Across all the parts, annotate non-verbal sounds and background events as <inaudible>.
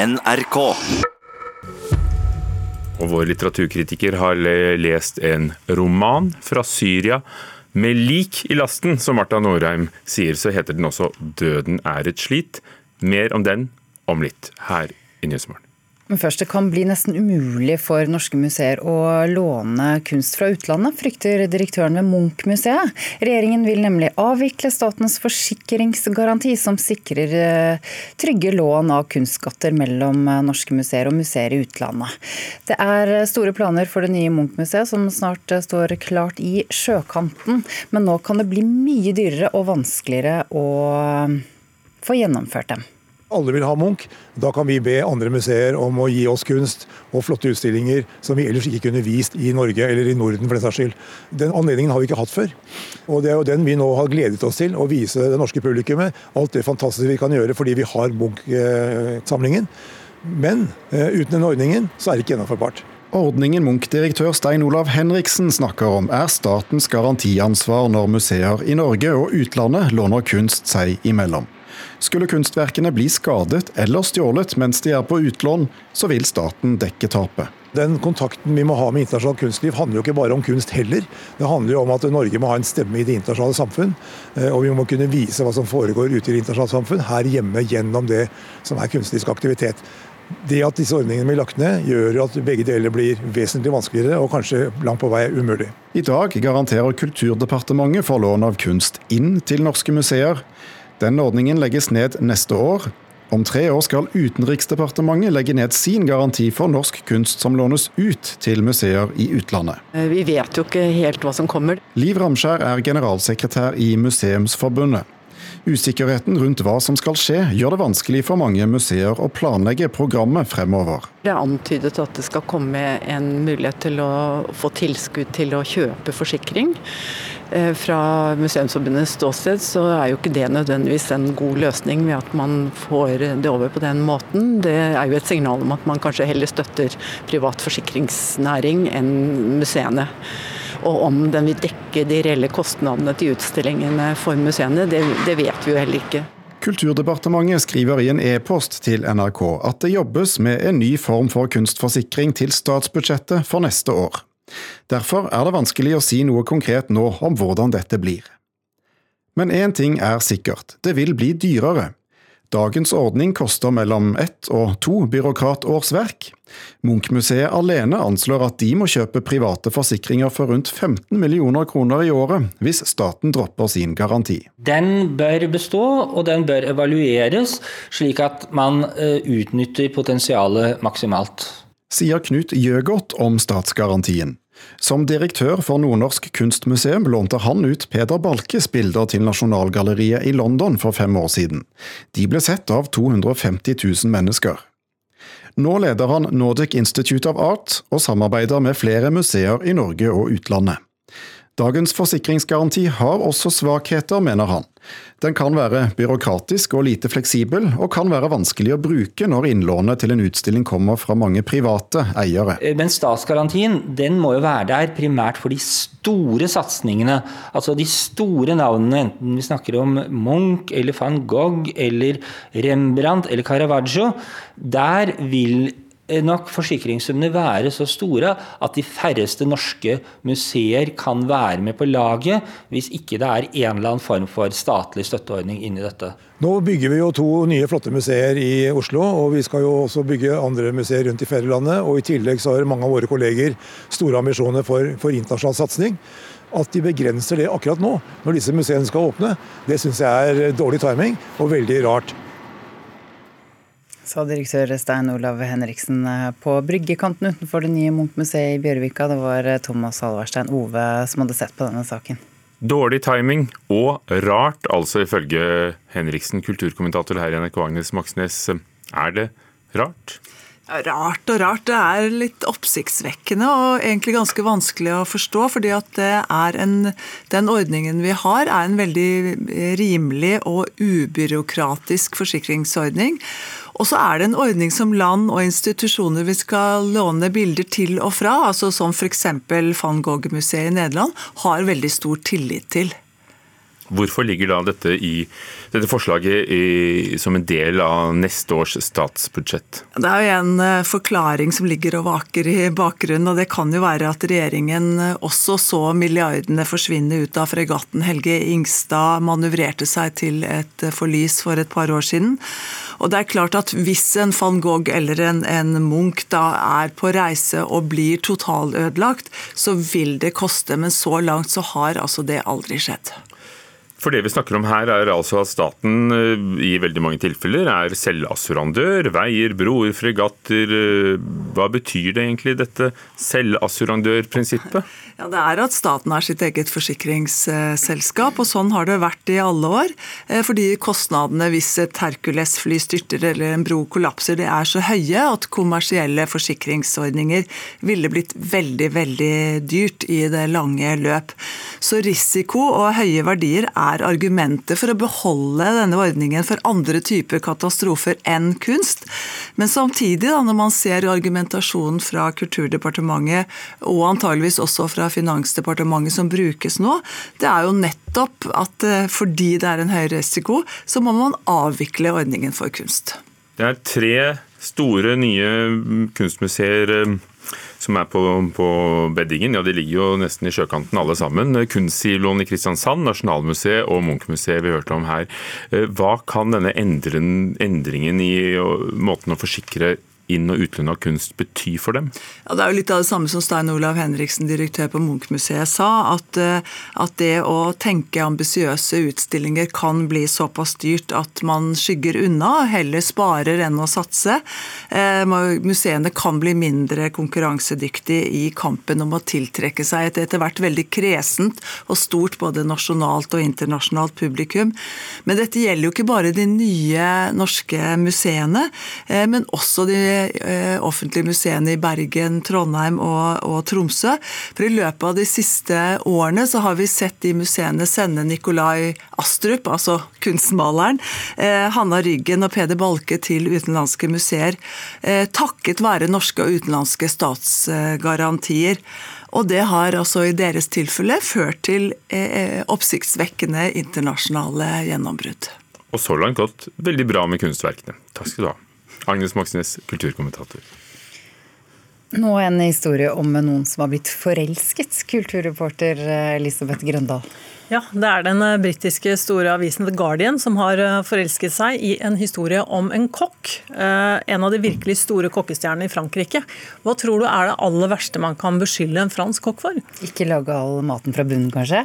NRK. Og vår litteraturkritiker har lest en roman fra Syria med lik i lasten. Som Marta Norheim sier, så heter den også 'Døden er et slit'. Mer om den om litt her i Nyhetsmorgen. Men først, det kan bli nesten umulig for norske museer å låne kunst fra utlandet, frykter direktøren ved Munch-museet. Regjeringen vil nemlig avvikle statens forsikringsgaranti, som sikrer eh, trygge lån av kunstskatter mellom eh, norske museer og museer i utlandet. Det er eh, store planer for det nye Munch-museet, som snart står klart i sjøkanten. Men nå kan det bli mye dyrere og vanskeligere å få gjennomført dem. Alle vil ha Munch. Da kan vi be andre museer om å gi oss kunst og flotte utstillinger som vi ellers ikke kunne vist i Norge eller i Norden for den saks skyld. Den anledningen har vi ikke hatt før. Og det er jo den vi nå har gledet oss til, å vise det norske publikummet alt det fantastiske vi kan gjøre fordi vi har Munch-samlingen. Men eh, uten den ordningen så er det ikke gjennomførbart. Ordningen Munch-direktør Stein Olav Henriksen snakker om, er statens garantiansvar når museer i Norge og utlandet låner kunst seg imellom. Skulle kunstverkene bli skadet eller stjålet mens de er på utlån, så vil staten dekke tapet. Den kontakten vi må ha med internasjonalt kunstliv handler jo ikke bare om kunst heller. Det handler jo om at Norge må ha en stemme i det internasjonale samfunn. eh, Og vi må kunne vise hva som foregår ute i det internasjonale samfunn, her hjemme gjennom det som er kunstnerisk aktivitet. Det at disse ordningene blir lagt ned, gjør at begge deler blir vesentlig vanskeligere og kanskje langt på vei umulig. I dag garanterer Kulturdepartementet for lån av kunst inn til norske museer. Den ordningen legges ned neste år. Om tre år skal Utenriksdepartementet legge ned sin garanti for norsk kunst som lånes ut til museer i utlandet. Vi vet jo ikke helt hva som kommer. Liv Ramskjær er generalsekretær i Museumsforbundet. Usikkerheten rundt hva som skal skje, gjør det vanskelig for mange museer å planlegge programmet fremover. Det er antydet at det skal komme en mulighet til å få tilskudd til å kjøpe forsikring. Eh, Fra Museumsforbundets ståsted så er jo ikke det nødvendigvis en god løsning ved at man får det over på den måten. Det er jo et signal om at man kanskje heller støtter privat forsikringsnæring enn museene. Og om den vil dekke de reelle kostnadene til utstillingene for museene, det, det vet vi jo heller ikke. Kulturdepartementet skriver i en e-post til NRK at det jobbes med en ny form for kunstforsikring til statsbudsjettet for neste år. Derfor er det vanskelig å si noe konkret nå om hvordan dette blir. Men én ting er sikkert, det vil bli dyrere. Dagens ordning koster mellom ett og to byråkratårsverk. Munch-museet alene anslår at de må kjøpe private forsikringer for rundt 15 millioner kroner i året hvis staten dropper sin garanti. Den bør bestå, og den bør evalueres, slik at man eh, utnytter potensialet maksimalt. Sier Knut Gjøgodt om statsgarantien. Som direktør for Nordnorsk kunstmuseum lånte han ut Peder Balkes bilder til Nasjonalgalleriet i London for fem år siden. De ble sett av 250 000 mennesker. Nå leder han Nordic Institute of Art og samarbeider med flere museer i Norge og utlandet. Dagens forsikringsgaranti har også svakheter, mener han. Den kan være byråkratisk og lite fleksibel, og kan være vanskelig å bruke når innlånet til en utstilling kommer fra mange private eiere. Eh, Men statsgarantien den må jo være der primært for de store satsingene. Altså de store navnene, enten vi snakker om Munch eller van Gogh eller Rembrandt eller Caravaggio. Der vil nok forsikringssummene være så store at de færreste norske museer kan være med på laget hvis ikke det er en eller annen form for statlig støtteordning inni dette. Nå bygger vi jo to nye flotte museer i Oslo, og vi skal jo også bygge andre museer rundt i ferielandet. Og i tillegg så har mange av våre kolleger store ambisjoner for, for internasjonal satsing. At de begrenser det akkurat nå, når disse museene skal åpne, det syns jeg er dårlig timing og veldig rart. Sa direktør Stein Olav Henriksen på bryggekanten utenfor det nye Munch-museet i Bjørvika. Det var Thomas Halvarstein Ove som hadde sett på denne saken. Dårlig timing og rart, altså ifølge Henriksen, kulturkommentator her i NRK, Agnes Moxnes. Er det rart? Ja, Rart og rart. Det er litt oppsiktsvekkende og egentlig ganske vanskelig å forstå. fordi at er en, Den ordningen vi har, er en veldig rimelig og ubyråkratisk forsikringsordning. Og så er det en ordning som land og institusjoner vi skal låne bilder til og fra, altså som f.eks. van Gogh-museet i Nederland, har veldig stor tillit til. Hvorfor ligger da dette, i, dette forslaget i, som en del av neste års statsbudsjett? Det er jo en eh, forklaring som ligger og vaker i bakgrunnen. og Det kan jo være at regjeringen eh, også så milliardene forsvinne ut av fregatten. Helge Ingstad manøvrerte seg til et eh, forlis for et par år siden. Og det er klart at Hvis en van Gogh eller en, en Munch da er på reise og blir totalødelagt, så vil det koste. Men så langt så har altså det aldri skjedd. For det vi snakker om her er altså at staten eh, i veldig mange tilfeller er selvassurandør. Veier, broer, fregatter. Eh, hva betyr det egentlig, dette selvassurandørprinsippet? <laughs> Ja, Det er at staten er sitt eget forsikringsselskap, og sånn har det vært i alle år. Eh, fordi kostnadene hvis et Hercules-fly styrter eller en bro kollapser, det er så høye at kommersielle forsikringsordninger ville blitt veldig, veldig dyrt i det lange løp. Så risiko og høye verdier er argumentet for å beholde denne ordningen for andre typer katastrofer enn kunst. Men samtidig, da, når man ser argumentasjonen fra Kulturdepartementet, og antageligvis også fra Finansdepartementet som brukes nå, det er jo nettopp at eh, fordi det er en høy risiko, så må man avvikle ordningen for kunst. Det er tre store nye kunstmuseer eh, som er på, på, beddingen. Ja, De ligger jo nesten i sjøkanten alle sammen. Kunstsiloen i Kristiansand, Nasjonalmuseet og Munchmuseet vi hørte om her. Eh, hva kan denne endringen i måten å forsikre inn- og utlån av kunst bety for dem? Ja, det er jo litt av det samme som Stein Olav Henriksen, direktør på Munchmuseet, sa. At, eh, at det å tenke ambisiøse utstillinger kan bli såpass dyrt at man skygger unna, heller sparer enn å satse. Eh, museene kan bli mindre konkurransedyktige i kampen om å tiltrekke seg et etter hvert veldig kresent og stort både nasjonalt og internasjonalt publikum. Men dette gjelder jo ikke bare de nye norske museene, eh, men også de offentlige museene i Bergen, Trondheim og, og, Tromsø. For I løpet av de siste årene så har vi sett de museene sende Nikolai Astrup, altså kunstmaleren, eh, Hanna Ryggen og Peder Balke til utenlandske museer, eh, takket være norske og utenlandske statsgarantier. Og det har altså i deres tilfelle ført til eh, oppsiktsvekkende internasjonale gjennombrudd. Og så langt gått veldig bra med kunstverkene. Takk skal du ha. Agnes Moxnes, kulturkommentator. Nå en historie om noen som har blitt forelsket, kulturreporter Elisabeth Grøndal. Ja, det er den eh, britiske store avisen The Guardian som har eh, forelsket seg i en historie om en kokk. Eh, en av de virkelig store kokkestjernene i Frankrike. Hva tror du er det aller verste man kan beskylde en fransk kokk for? Ikke lage all maten fra bunnen, kanskje?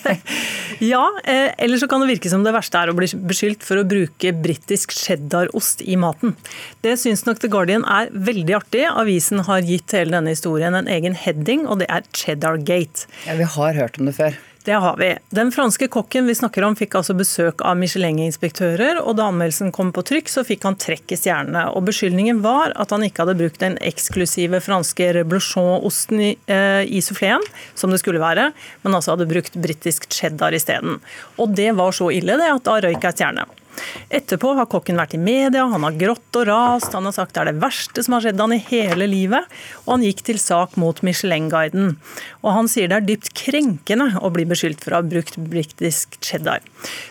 <laughs> ja, eller så kan det virke som det verste er å bli beskyldt for å bruke britisk cheddarost i maten. Det syns nok The Guardian er veldig artig. Avisen har gitt hele denne historien en egen heading, og det er Cheddargate. Ja, Vi har hørt om det før. Det har vi. Den franske kokken vi snakker om fikk altså besøk av Michelin-inspektører, og da anmeldelsen kom på trykk, så fikk han trekk i stjernene. Og Beskyldningen var at han ikke hadde brukt den eksklusive franske reblochon-osten i, eh, i souffleen, som det skulle være, men altså hadde brukt britisk cheddar isteden. Og det var så ille det at da røyk ei stjerne. Etterpå har kokken vært i media, han har grått og rast, han har sagt det er det verste som har skjedd han i hele livet, og han gikk til sak mot Michelin-guiden. Og han sier det er dypt krenkende å bli beskyldt for å ha brukt britisk cheddar.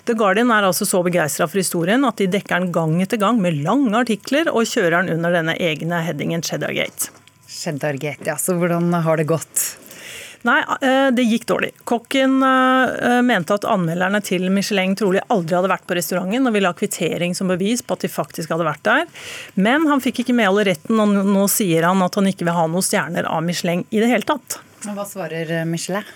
The Guardian er altså så begeistra for historien at de dekker den gang etter gang med lange artikler, og kjører den under denne egne headingen Cheddargate. Cheddargate, ja. Så hvordan har det gått? Nei, eh, det gikk dårlig. Kokken eh, mente at anmelderne til Michelin trolig aldri hadde vært på restauranten, og ville ha kvittering som bevis på at de faktisk hadde vært der. Men han fikk ikke medhold i retten, og nå sier han at han ikke vil ha noen stjerner av Michelin i det hele tatt. Hva svarer Michelet?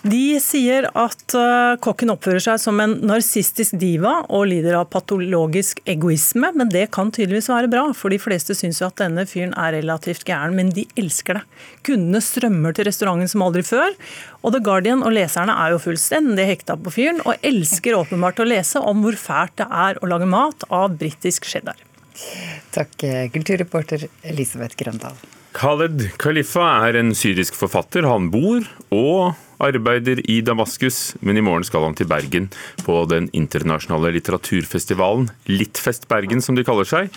De sier at eh, kokken oppfører seg som en narsistisk diva og lider av patologisk egoisme, men det kan tydeligvis være bra, for de fleste syns jo at denne fyren er relativt gæren, men de elsker det. Kundene strømmer til restauranten som aldri før, og The Guardian og leserne er jo fullstendig hekta på fyren, og elsker åpenbart å lese om hvor fælt det er å lage mat av britisk cheddar. Takk, eh, kulturreporter Elisabeth Grøndal. Khaled Khalifa er en syrisk forfatter. Han bor og arbeider i Damaskus, men i morgen skal han til Bergen på den internasjonale litteraturfestivalen Littfest Bergen, som de kaller seg.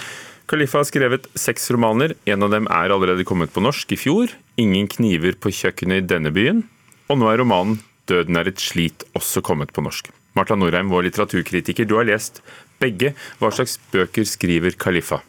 Khalifa har skrevet seks romaner. En av dem er allerede kommet på norsk i fjor. 'Ingen kniver på kjøkkenet i denne byen'. Og nå er romanen 'Døden er et slit' også kommet på norsk. Marta Norheim, vår litteraturkritiker, du har lest begge. Hva slags bøker skriver Khalifa?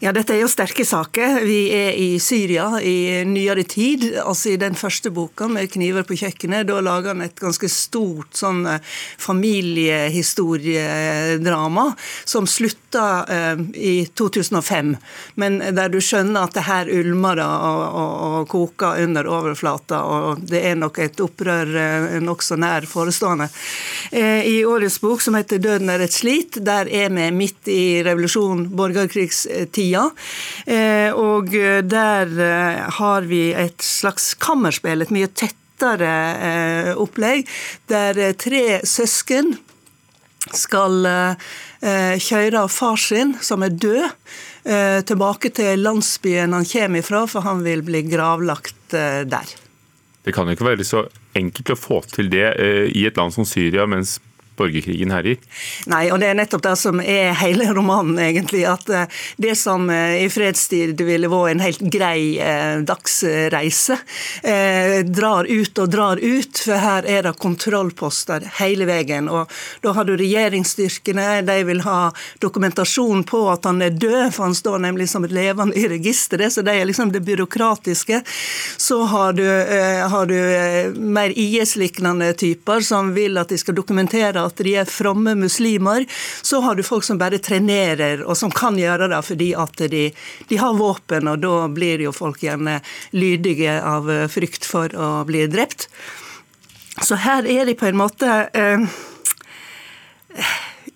Ja, Dette er jo sterke saker. Vi er i Syria i nyere tid. altså I den første boka, med 'Kniver på kjøkkenet', da lager han et ganske stort sånn eh, familiehistoriedrama som slutta eh, i 2005. Men der du skjønner at det her ulmer da, og, og, og, koker under overflata, og det er nok et opprør eh, nokså nær forestående. Eh, I årets bok, som heter 'Døden er et slit', der er vi midt i revolusjon, borgerkrigs tida. Eh, og der eh, har vi et slags kammerspill, et mye tettere eh, opplegg, der tre søsken skal kjøre far sin, som er død, tilbake til landsbyen han kommer ifra, for han vil bli gravlagt der. Det kan jo ikke være så enkelt å få til det i et land som Syria, mens borgerkrigen herjer? Nei, og det er nettopp det som er hele romanen, egentlig. At eh, det som eh, i fredstid ville vært en helt grei eh, dagsreise, drar ut og drar ut. For her er det kontrollposter hele veien. Og da har du regjeringsstyrkene, de vil ha dokumentasjon på at han er død, for han står nemlig som et levende i registeret, så de er liksom det byråkratiske. Så har du, har du mer IS-liknende typer som vil at de skal dokumentere at de er fromme muslimer, så har du folk som bare trenerer, og som kan gjøre det fordi at de, de har våpen, og da blir jo folk gjerne lydige av frykt for å bli drept. Så her er de på en måte eh,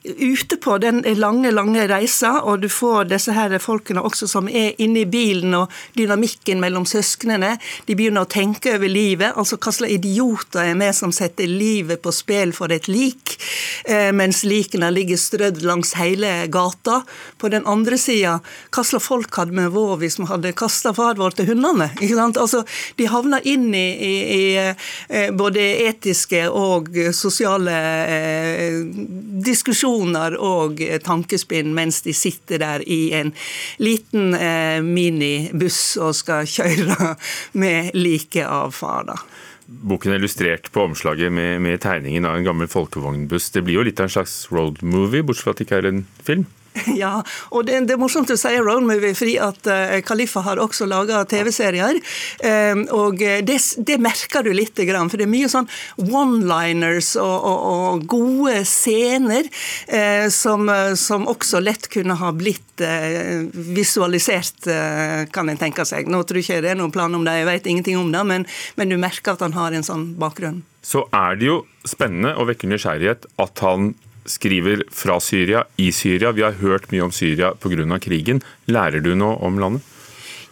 ute på den lange, lange reisa, og du får disse her folkene også som er inne i bilen, og dynamikken mellom søsknene. De begynner å tenke over livet. altså Hva slags idioter er vi som setter livet på spill for et lik, eh, mens likene ligger strødd langs hele gata. På den andre sida, hva slags folk hadde vi vært hvis vi hadde kasta far vår til hundene? ikke sant? Altså, De havner inn i, i, i eh, både etiske og sosiale eh, diskusjoner refleksjoner og tankespinn mens de sitter der i en liten eh, minibuss og skal kjøre <laughs> med like av far. da. Boken er illustrert på omslaget med, med tegningen av en gammel folkevognbuss. Det blir jo litt av en slags road movie, bortsett fra at det ikke er en film? <laughs> Ja, og det, det, er morsomt å si road movie, fordi at uh, Khalifa har også laga TV-serier. Um, og det, det, merker du litt, for det er mye sånn one-liners og, og, og, gode scener uh, som, som, også lett kunne ha blitt uh, visualisert, kan en tenke seg. Nå tror jeg ikke det er noen plan om det, jeg vet ingenting om det, men, men du merker at han har en sånn bakgrunn. Så er det jo spennende og vekker nysgjerrighet at han skriver fra Syria, i Syria. Vi har hørt mye om Syria pga. krigen. Lærer du noe om landet?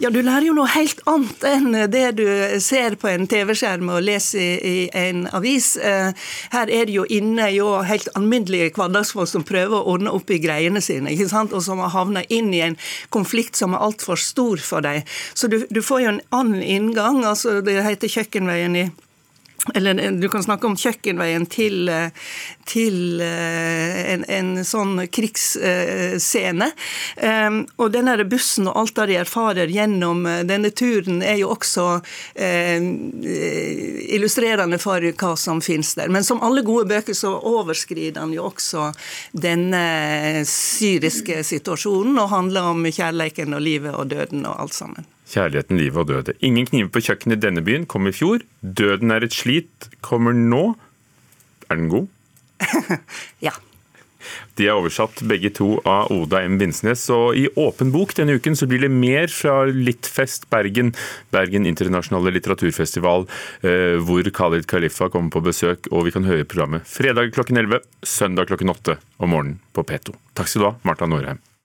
Ja, du lærer jo noe helt annet enn det du ser på en TV-skjerm og leser i en avis. Eh, her er det jo inne jo helt alminnelige hverdagsfolk som prøver å ordne opp i greiene sine, ikke sant? og som har havna inn i en konflikt som er altfor stor for dem. Så du, du får jo en annen inngang. altså Det heter Kjøkkenveien i eller du kan snakke om kjøkkenveien til, til eh, en, en, sånn krigsscene. Ehm, og denne bussen og alt det de erfarer gjennom eh, denne turen, er jo også eh, illustrerende for hva som finnes der. Men som alle gode bøker så overskrider han jo også denne syriske situasjonen og handler om kjærleiken og livet og døden og alt sammen. Kjærligheten, livet og døde. Ingen kniver på kjøkkenet i denne byen kom i fjor. Døden er et slit kommer nå. Er den god? <laughs> ja. De er oversatt begge to av Oda M. Vinsnes. Og i Åpen bok denne uken så blir det mer fra Littfest Bergen, Bergen internasjonale litteraturfestival, eh, hvor Khalid Khalifa kommer på besøk. Og vi kan høre programmet fredag klokken 11, søndag klokken 8 om morgenen på P2. Takk skal du ha, Marta Norheim.